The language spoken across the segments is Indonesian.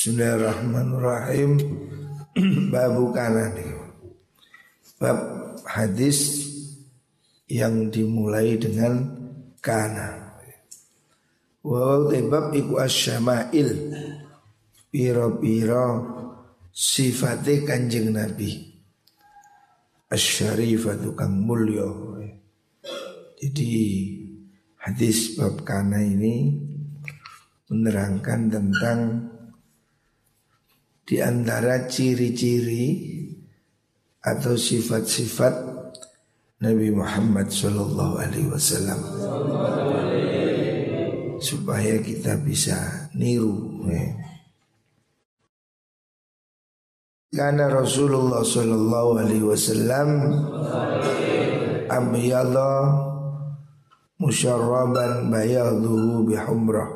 Bismillahirrahmanirrahim. Babu kanani. Bab hadis yang dimulai dengan kana. Wa bab iku asyama'il. Piro-piro sifate kanjeng Nabi. Asyarifatu kang mulyo. Jadi hadis bab kana ini menerangkan tentang di antara ciri-ciri atau sifat-sifat Nabi Muhammad Shallallahu Alaihi Wasallam supaya kita bisa niru. Ya. Karena Rasulullah Shallallahu Alaihi Wasallam Abiyallah musyarraban bayaduhu bihumrah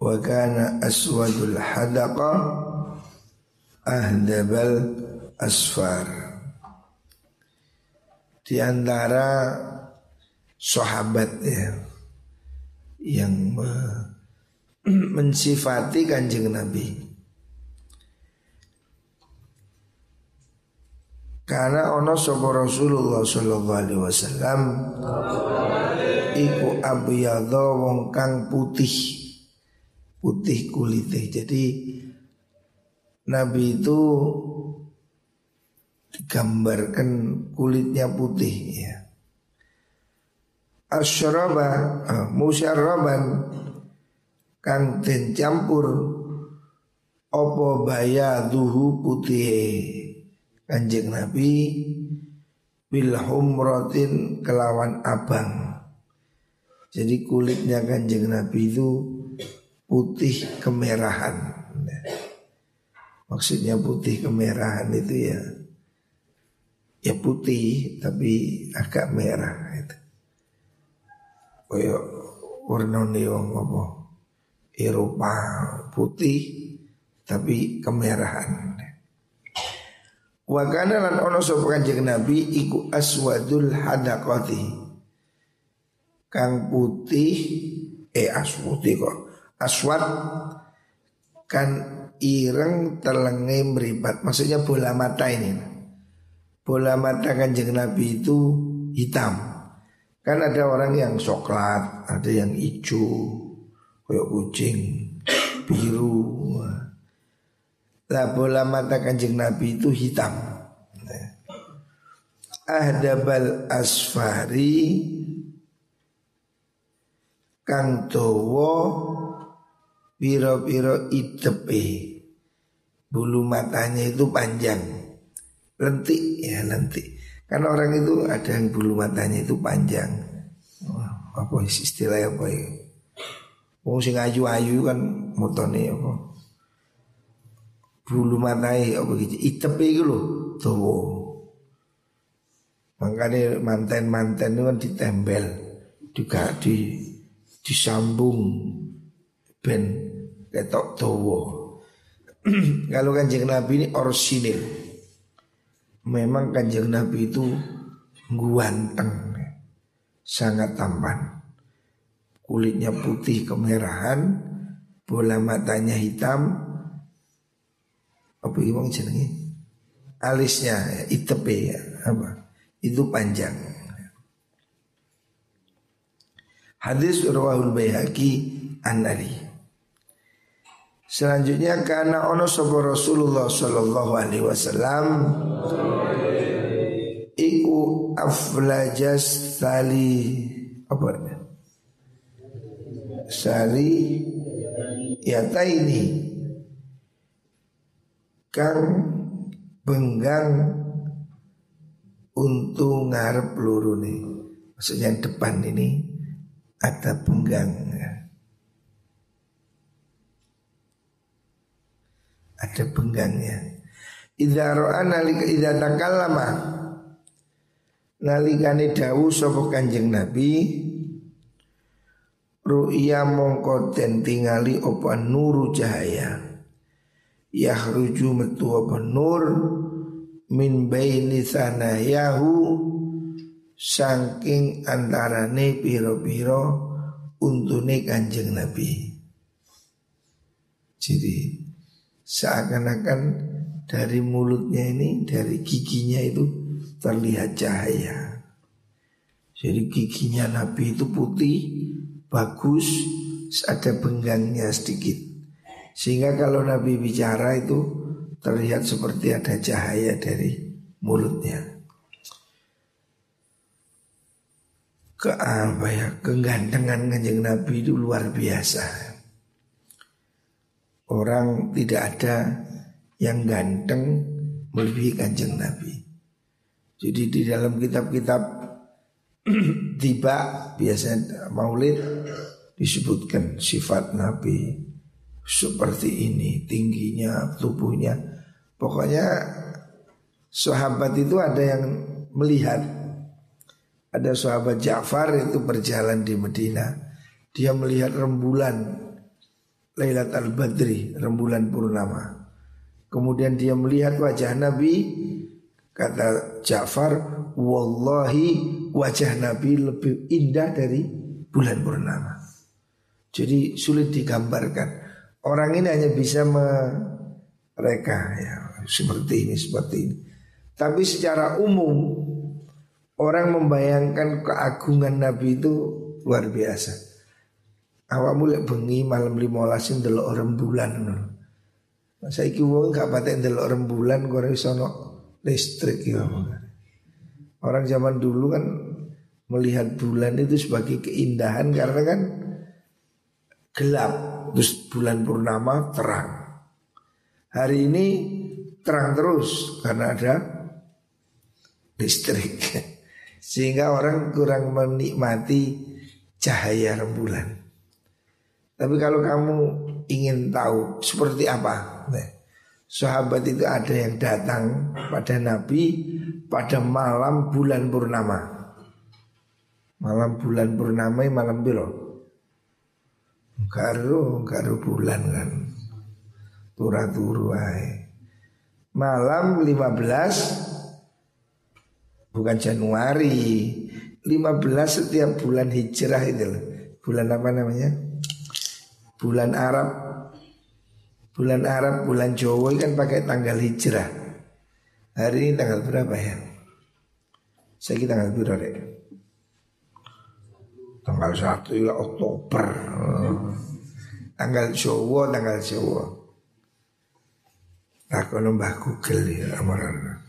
wa kana aswadul hadaqa ahdabal asfar. Di antara sahabat ya yang mensifati kanjeng Nabi. Karena ono sapa Rasulullah sallallahu alaihi wasallam iku abyadha wong kang putih putih kulitnya. Jadi Nabi itu digambarkan kulitnya putih ya. Asyaraba uh, musyaraban kang den campur opo baya duhu putih kanjeng Nabi bil humratin kelawan abang. Jadi kulitnya kanjeng Nabi itu putih kemerahan. Maksudnya putih kemerahan itu ya Ya putih tapi agak merah itu. Kayak warna neon apa Eropa putih tapi kemerahan. Wakana lan ono sapa Kanjeng Nabi iku aswadul hadaqati. Kang putih eh aswati kok. Aswad kan ireng telenge meripat. Maksudnya bola mata ini. Bola mata kanjeng Nabi itu hitam. Kan ada orang yang coklat, ada yang hijau, kayak kucing, biru. Lah bola mata kanjeng Nabi itu hitam. Ahdabal asfari kang towo Piro-piro itepe. Bulu matanya itu panjang. Lentik ya lentik. Karena orang itu ada yang bulu matanya itu panjang. Wah, Apa istilah apa ya? Wong sing ayu-ayu kan motone apa? Bulu matanya apa gitu. Itepe itu loh Tuh Makanya manten-manten itu kan ditembel Juga di disambung ben ketok towo. Kalau kanjeng Nabi ini orsinil. Memang kanjeng Nabi itu guanteng, sangat tampan. Kulitnya putih kemerahan, bola matanya hitam. Apa itu jenenge? Alisnya itepe ya, apa? Itu panjang. Hadis Rawahul Bayhaqi An-Nari Selanjutnya karena ono sapa Rasulullah sallallahu alaihi wasallam iku aflajas tali apa? Sali ini kang benggang untuk ngarep nih maksudnya depan ini ada penggang ada penggangnya. Idza ra'a nalika idza takallama. Nalikane dawuh sapa Kanjeng Nabi ru'ya mongko den tingali apa nuru cahaya. Yahruju metu apa nur min baini sanayahu saking antarane piro-piro untune Kanjeng Nabi. Jadi seakan-akan dari mulutnya ini dari giginya itu terlihat cahaya. Jadi giginya Nabi itu putih, bagus, ada benggangnya sedikit. Sehingga kalau Nabi bicara itu terlihat seperti ada cahaya dari mulutnya. Ke apa ya, kegantengan kanjeng Nabi itu luar biasa. Orang tidak ada yang ganteng melebihi kanjeng Nabi. Jadi di dalam kitab-kitab tiba biasanya maulid disebutkan sifat Nabi seperti ini tingginya tubuhnya. Pokoknya sahabat itu ada yang melihat. Ada sahabat Ja'far itu berjalan di Medina. Dia melihat rembulan Lailat al-Badri rembulan purnama kemudian dia melihat wajah Nabi kata Ja'far wallahi wajah Nabi lebih indah dari bulan purnama. Jadi sulit digambarkan. Orang ini hanya bisa mereka ya seperti ini seperti ini. Tapi secara umum orang membayangkan keagungan Nabi itu luar biasa. Awak mulai bengi malam lima lasin delok rembulan. Saya iki wong gak patek delok rembulan kok iso listrik ya. Orang zaman dulu kan melihat bulan itu sebagai keindahan karena kan gelap terus bulan purnama terang. Hari ini terang terus karena ada listrik. Sehingga orang kurang menikmati cahaya rembulan. Tapi kalau kamu ingin tahu seperti apa, nah, sahabat itu ada yang datang pada Nabi pada malam bulan purnama. Malam bulan purnama malam biro. Garu, garu bulan kan. Turu-turu Malam 15 bukan Januari. 15 setiap bulan hijrah itu Bulan apa namanya? Bulan Arab Bulan Arab, bulan Jawa kan pakai tanggal hijrah. Hari ini tanggal berapa ya? Saya kira tanggal berapa deh? Tanggal satu ya Oktober. Tanggal Jawa, tanggal Jawa. Aku kalau Mbah Google ya amaran.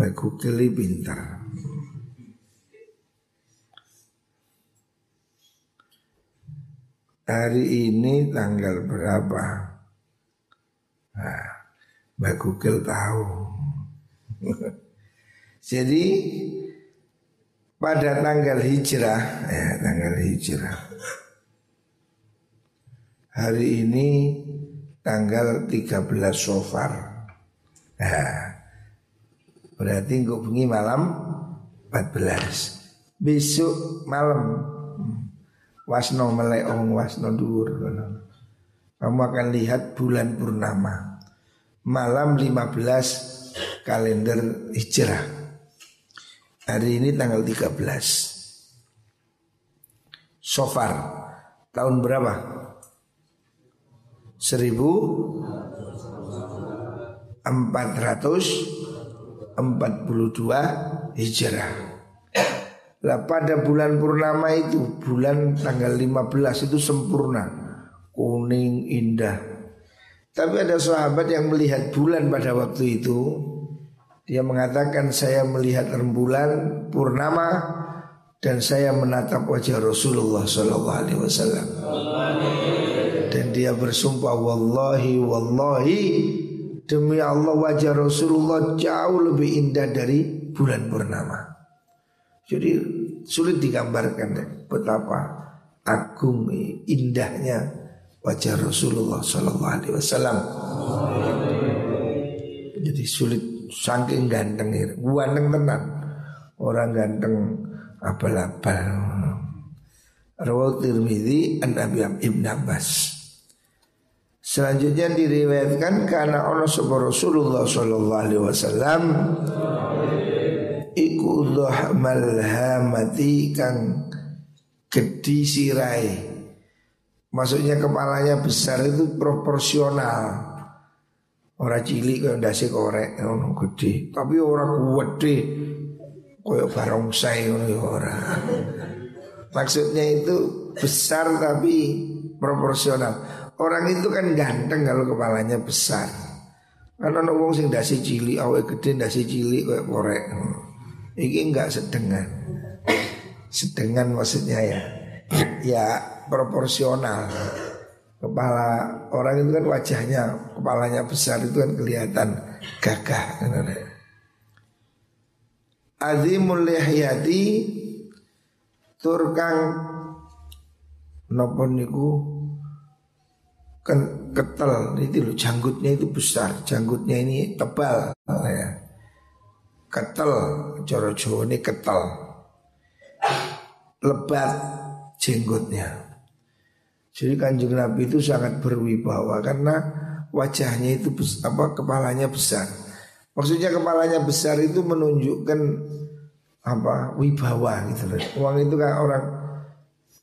Mbah Google pintar. Hari ini tanggal berapa? Nah, Mbak Google tahu. Jadi pada tanggal hijrah, ya tanggal hijrah. Hari ini tanggal 13 Sofar. Nah, berarti nggak bengi malam 14. Besok malam wasno meleong wasno dur kamu akan lihat bulan purnama. Malam 15 kalender hijrah. Hari ini tanggal 13 Sofar Tahun berapa? 1442 Hijrah Lah pada bulan purnama itu Bulan tanggal 15 itu sempurna kuning indah. Tapi ada sahabat yang melihat bulan pada waktu itu. Dia mengatakan saya melihat rembulan purnama dan saya menatap wajah Rasulullah Sallallahu Alaihi Wasallam. Dan dia bersumpah wallahi wallahi demi Allah wajah Rasulullah jauh lebih indah dari bulan purnama. Jadi sulit digambarkan deh betapa agung indahnya wajah Rasulullah Sallallahu Alaihi Wasallam. Jadi sulit saking ganteng ini, ganteng tenan. Orang ganteng abal-abal. Rawat Tirmidzi an Abi Ibn Abbas. Selanjutnya diriwayatkan karena Allah Rasulullah sallallahu alaihi wasallam iku dhahmal hamati kang gedi sirai Maksudnya kepalanya besar itu proporsional Orang cilik kaya ndase korek ngono gede, tapi orang gede kaya barongsai ngono ya ora. Maksudnya itu besar tapi proporsional. Orang itu kan ganteng kalau kepalanya besar. Karena wong sing dasi cilik, awe gede dasi cilik kaya korek. Iki enggak sedengan. Sedengan maksudnya ya. Ya proporsional. Kepala orang itu kan wajahnya Kepalanya besar itu kan kelihatan gagah Azimul lihyati Turkang Nopo niku ketel itu loh janggutnya itu besar janggutnya ini tebal ya ketel coro Jawa ini ketel lebat jenggotnya jadi kanjeng Nabi itu sangat berwibawa karena wajahnya itu apa kepalanya besar. Maksudnya kepalanya besar itu menunjukkan apa wibawa gitu loh. Uang itu kan orang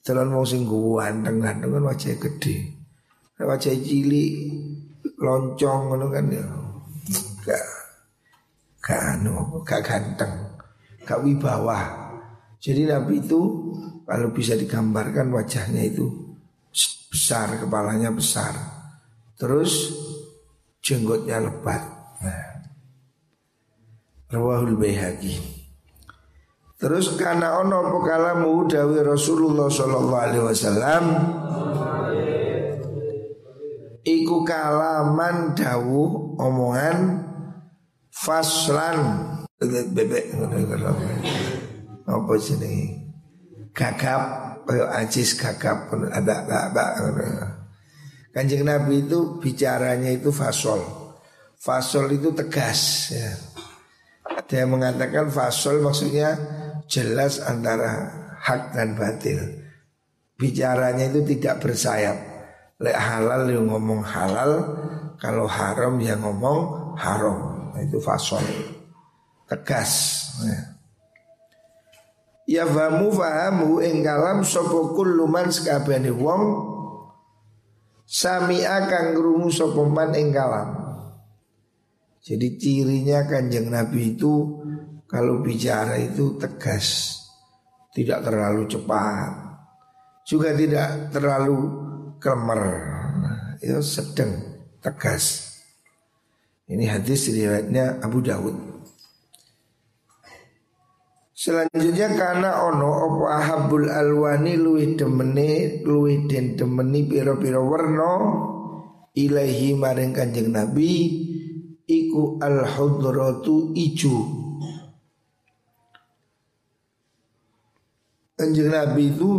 jalan mau singguan dengan dengan wajah gede. Wajah cilik loncong ngono kan ya. Gak anu, gak ganteng, gak wibawa. Jadi Nabi itu kalau bisa digambarkan wajahnya itu besar, kepalanya besar. Terus jenggotnya lebat. Nah. Rawahul Baihaqi. Terus karena ono pokalamu dawi Rasulullah sallallahu alaihi wasallam iku kalaman dawu omongan faslan bebek apa sini gagap kayak ajis gagap ada ada Kanjeng Nabi itu bicaranya itu fasol. Fasol itu tegas ya. Ada yang mengatakan fasol maksudnya jelas antara hak dan batil. Bicaranya itu tidak bersayap. Lek halal yang ngomong halal, kalau haram yang ngomong haram. Itu fasol. Tegas. Ya. Famu fahamu ing kalam sapa kullu man sakabehane wong sami akan ngrungu sapa man ing kalam. Jadi cirinya kanjeng Nabi itu kalau bicara itu tegas, tidak terlalu cepat, juga tidak terlalu klemer, itu sedang tegas. Ini hadis riwayatnya Abu Dawud. Selanjutnya karena ono opo ahabul alwani luwih demene luwih den demeni pira-pira warna ilahi maring Kanjeng Nabi iku al hudratu ijo. Kanjeng Nabi itu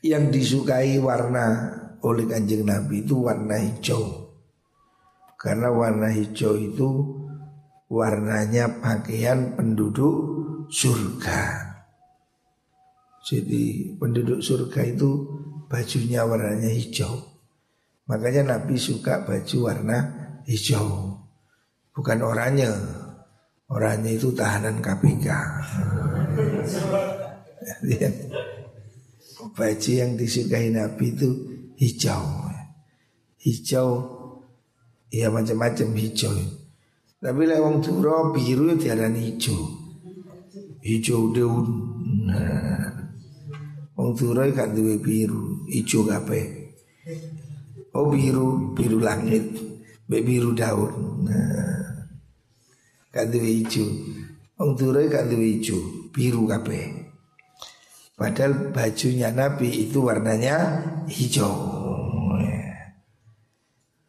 yang disukai warna oleh Kanjeng Nabi itu warna hijau. Karena warna hijau itu warnanya pakaian penduduk surga. Jadi penduduk surga itu bajunya warnanya hijau. Makanya Nabi suka baju warna hijau. Bukan oranye. Oranye itu tahanan KPK. baju yang disukai Nabi itu hijau. Hijau ya macam-macam hijau. Tapi lek wong Turo biru ya diarani hijau. Hijau daun. Nah. Wong Turo kan duwe biru, hijau kabeh. Oh biru, biru langit, be biru daun. Nah. Kan duwe hijau. Wong Turo kan duwe hijau, biru kabeh. Padahal bajunya Nabi itu warnanya hijau.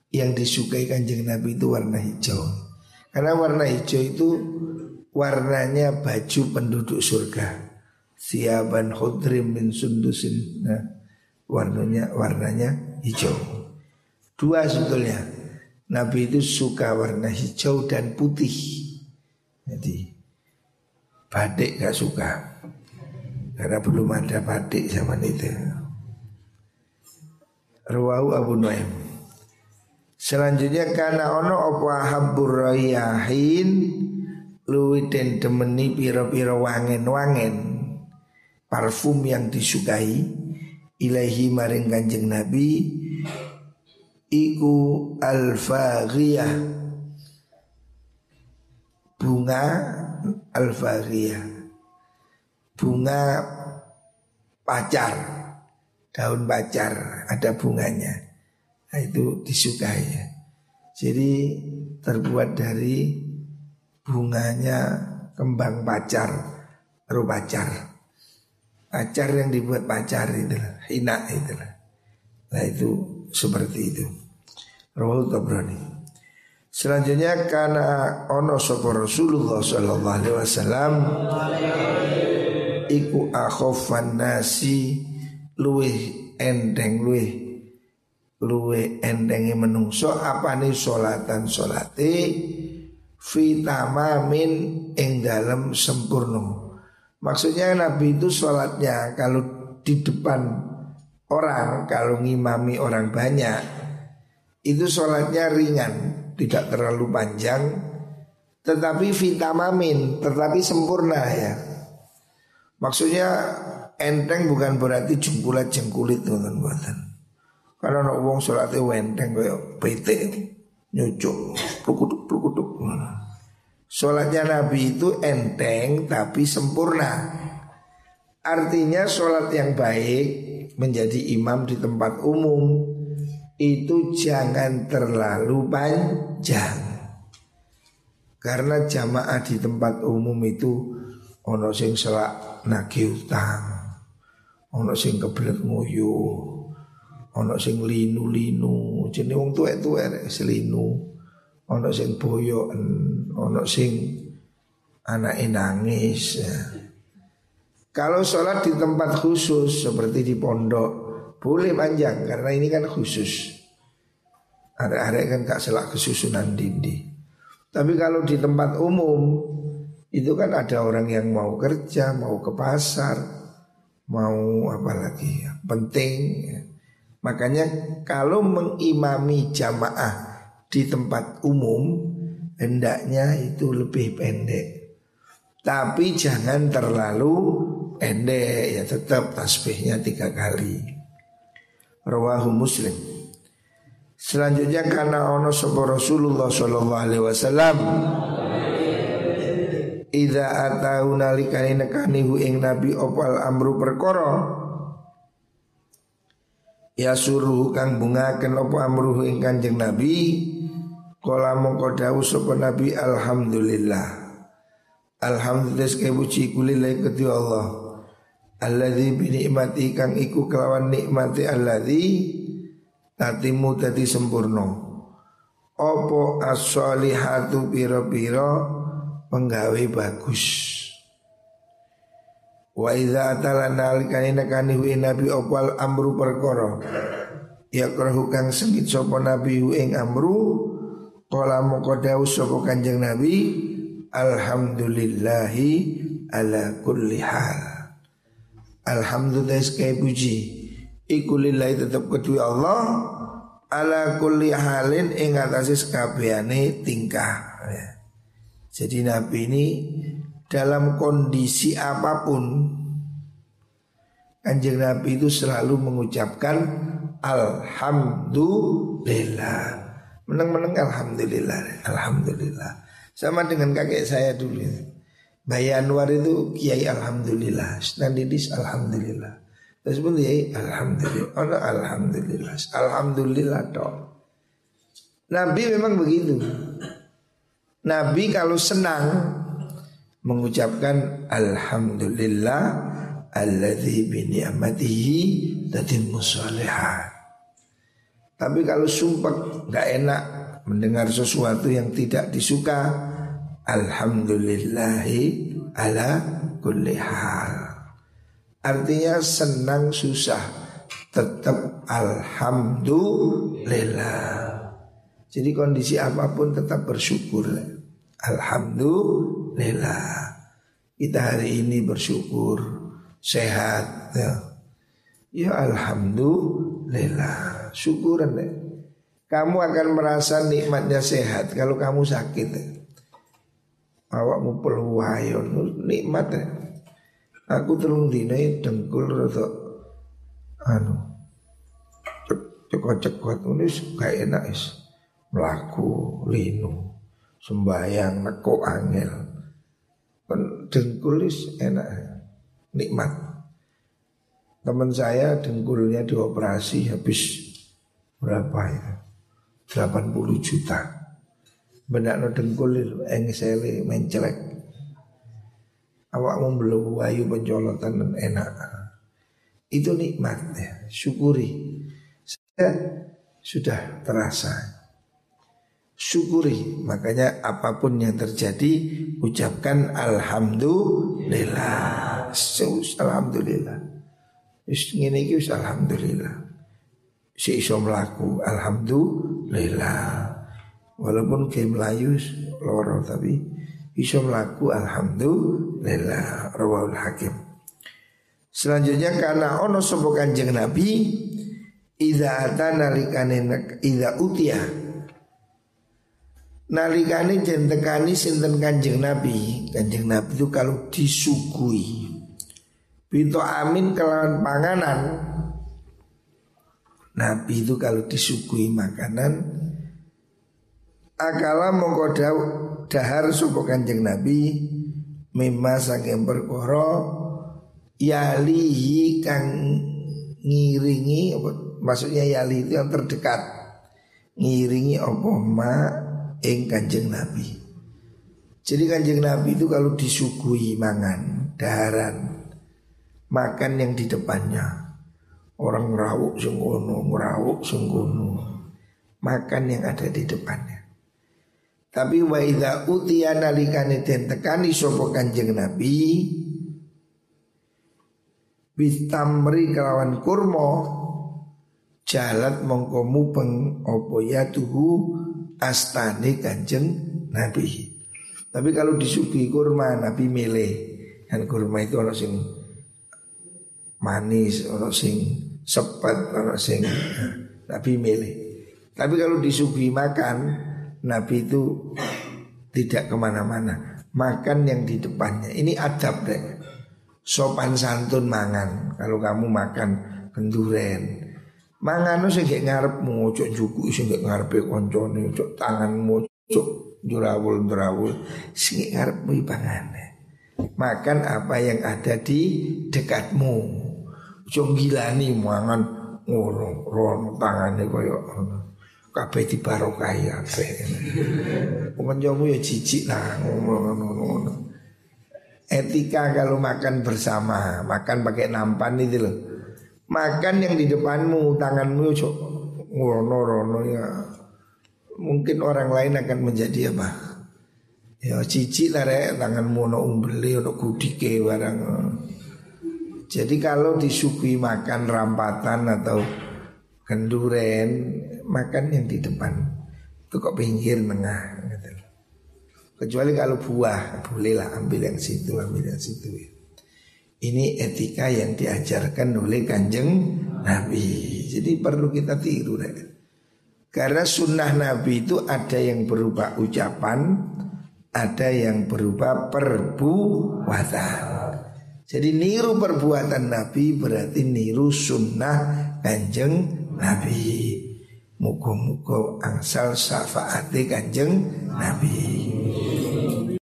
Yang disukai kanjeng Nabi itu warna hijau. Karena warna hijau itu warnanya baju penduduk surga. Siaban khudrim min sundusin. Nah, warnanya warnanya hijau. Dua sebetulnya. Nabi itu suka warna hijau dan putih. Jadi batik gak suka. Karena belum ada batik zaman itu. Rawahu Abu Nuaim. Selanjutnya karena ono apa habur rayahin luwih den demeni pira-pira wangen-wangen parfum yang disukai ilahi maring Kanjeng Nabi iku al bunga al bunga pacar daun pacar ada bunganya. Nah, itu disukai ya. Jadi terbuat dari bunganya kembang pacar ru pacar. Pacar yang dibuat pacar itu hina itu nah itu seperti itu. Rawal Tabrani. Selanjutnya karena ono sopo Rasulullah Sallallahu Alaihi Wasallam iku akhofan nasi luweh endeng luweh luweh endengi menungso apa nih solatan solate fitamamin ing dalam sempurno maksudnya Nabi itu sholatnya kalau di depan orang kalau ngimami orang banyak itu sholatnya ringan tidak terlalu panjang tetapi vitamamin tetapi sempurna ya Maksudnya enteng bukan berarti jengkulat jengkulit teman buatan. Karena nak uang sholatnya enteng kayak PT nyucuk, plukutuk plukutuk. Sholatnya Nabi itu enteng tapi sempurna. Artinya sholat yang baik menjadi imam di tempat umum itu jangan terlalu panjang. Karena jamaah di tempat umum itu ono sing selak nagih utang. Ono sing kebelet nguyu. Ono sing linu-linu. Jenenge wong tuwek-tuwek selinu. Ono sing boyoken, ono sing anake nangis. Ya. Kalau sholat di tempat khusus seperti di pondok boleh panjang karena ini kan khusus. Ada-ada kan gak selak kesusunan dindi. Tapi kalau di tempat umum itu kan ada orang yang mau kerja, mau ke pasar, mau apa lagi ya, penting. Ya. Makanya kalau mengimami jamaah di tempat umum hendaknya itu lebih pendek. Tapi jangan terlalu pendek ya tetap tasbihnya tiga kali. Rawahu Muslim. Selanjutnya karena ono Rasulullah Shallallahu Alaihi Wasallam Ida atau nalikani nekani hu ing nabi opal amru perkoro Ya suruh kang bungaken opo amru ing kanjeng nabi? Kala mongko dawuh sapa nabi alhamdulillah. Alhamdulillah sekali puji kulilai kedua Allah. Alladzi bi nikmati kang iku kelawan nikmati alladzi tatimu tadi sempurna. Opo as-solihatu piro-piro penggawe bagus. Wa idza atala nalikane nekani hu nabi opal amru perkara. Ya krahu kang sengit sapa nabi hu ing amru qala moko dawuh sapa Kanjeng Nabi alhamdulillahi ala kulli hal. Alhamdulillah sekali puji Iku lillahi tetap kedua Allah Ala kulli halin ing atase sekabehane tingkah ya. Jadi Nabi ini dalam kondisi apa pun Kanjeng Nabi itu selalu mengucapkan Alhamdulillah. Menang-menang Alhamdulillah Alhamdulillah. Sama dengan kakek saya dulu Bayanwar itu Kiai Alhamdulillah Standidis Alhamdulillah. Terus pun Kiai Alhamdulillah oh, Alhamdulillah. Alhamdulillah toh Nabi memang begitu Nabi kalau senang mengucapkan alhamdulillah alladzi bi ni'matihi tatimmu shalihat. Tapi kalau sumpah nggak enak mendengar sesuatu yang tidak disuka, alhamdulillahi ala kulli hal. Artinya senang susah tetap alhamdulillah. Jadi kondisi apa pun tetap bersyukur. Alhamdulillah. Kita hari ini bersyukur Sehat ya, ya Alhamdulillah. Syukuran deh Kamu akan merasa nikmatnya sehat Kalau kamu sakit ya. Awakmu peluhayon Nikmat ya. Aku terung dinai dengkul rotok Anu cekot-cekot nulis gak enak is melaku linu sembayang neko angel. Kan dengkul is enak. Nikmat. Teman saya dengkulnya dioperasi habis berapa ya? 80 juta. Benak no dengkul engsele mencelek awakmu belum wayu pencolotan enak. Itu nikmat ya syukuri. Saya sudah terasa syukuri. Makanya apa pun yang terjadi ucapkan alhamdulillah. Alhamdulillah. Wis ngene iki alhamdulillah. Si iso mlaku alhamdulillah. Walaupun ke Melayu loro tapi iso mlaku alhamdulillah. Rawal hakim. Selanjutnya karena ono sapa kanjeng nabi Iza ata nalikane Iza utia Nalikane jentekani sinten kanjeng Nabi? Kanjeng Nabi itu kalau disugui Bintu amin kelawan panganan Nabi itu kalau disugui makanan Akala mongko dahar suku kanjeng Nabi? Mima saking perkoro Yalihi kang ngiringi maksudnya yali itu yang terdekat. Ngiringi ma ing kanjeng Nabi. Jadi kanjeng Nabi itu kalau disuguhi mangan, daharan, makan yang di depannya. Orang ngerawuk sungkono, ngerawuk sungkono. Makan yang ada di depannya. Tapi wa idza utiya nalikane den tekani sapa kanjeng Nabi bitamri kelawan kurma jalat mongko mupeng opo ya tuhu astane kanjeng Nabi. Tapi kalau disuguhi kurma Nabi milih. Kan kurma itu orang sing manis, orang sing sepet, orang sing Nabi milih. Tapi kalau disuguhi makan Nabi itu tidak ke mana-mana. Makan yang di depannya. Ini adab deh Sopan santun mangan. Kalau kamu makan kenduren Mangano sing gek ngarepmu, cok juku sing gek ngarepe koncone, cok tanganmu, cok jurawul jurawul sing gek ngarepmu ipangane. Makan apa yang ada di dekatmu. Cok gilani mangan ngono, rono tangane koyo ngono. Kabeh dibarokahi kabeh. Kancamu ya jijik lah ngono-ngono. Etika kalau makan bersama, makan pakai nampan itu loh Makan yang di depanmu, tanganmu ngono rono ya. Mungkin orang lain akan menjadi apa? Ya cici lah rek tanganmu no umbeli no kudike barang. Jadi kalau disuguhi makan rampatan atau kenduren, makan yang di depan. Itu kok pinggir tengah gitu. Kecuali kalau buah, bolehlah ambil yang situ, ambil yang situ ya. Ini etika yang diajarkan oleh kanjeng Nabi. Jadi perlu kita tiru deh. Karena sunnah Nabi itu ada yang berupa ucapan Ada yang berupa perbuatan. Jadi niru perbuatan Nabi berarti niru sunnah kanjeng Nabi. Muka-muka angsal syafaati kanjeng Nabi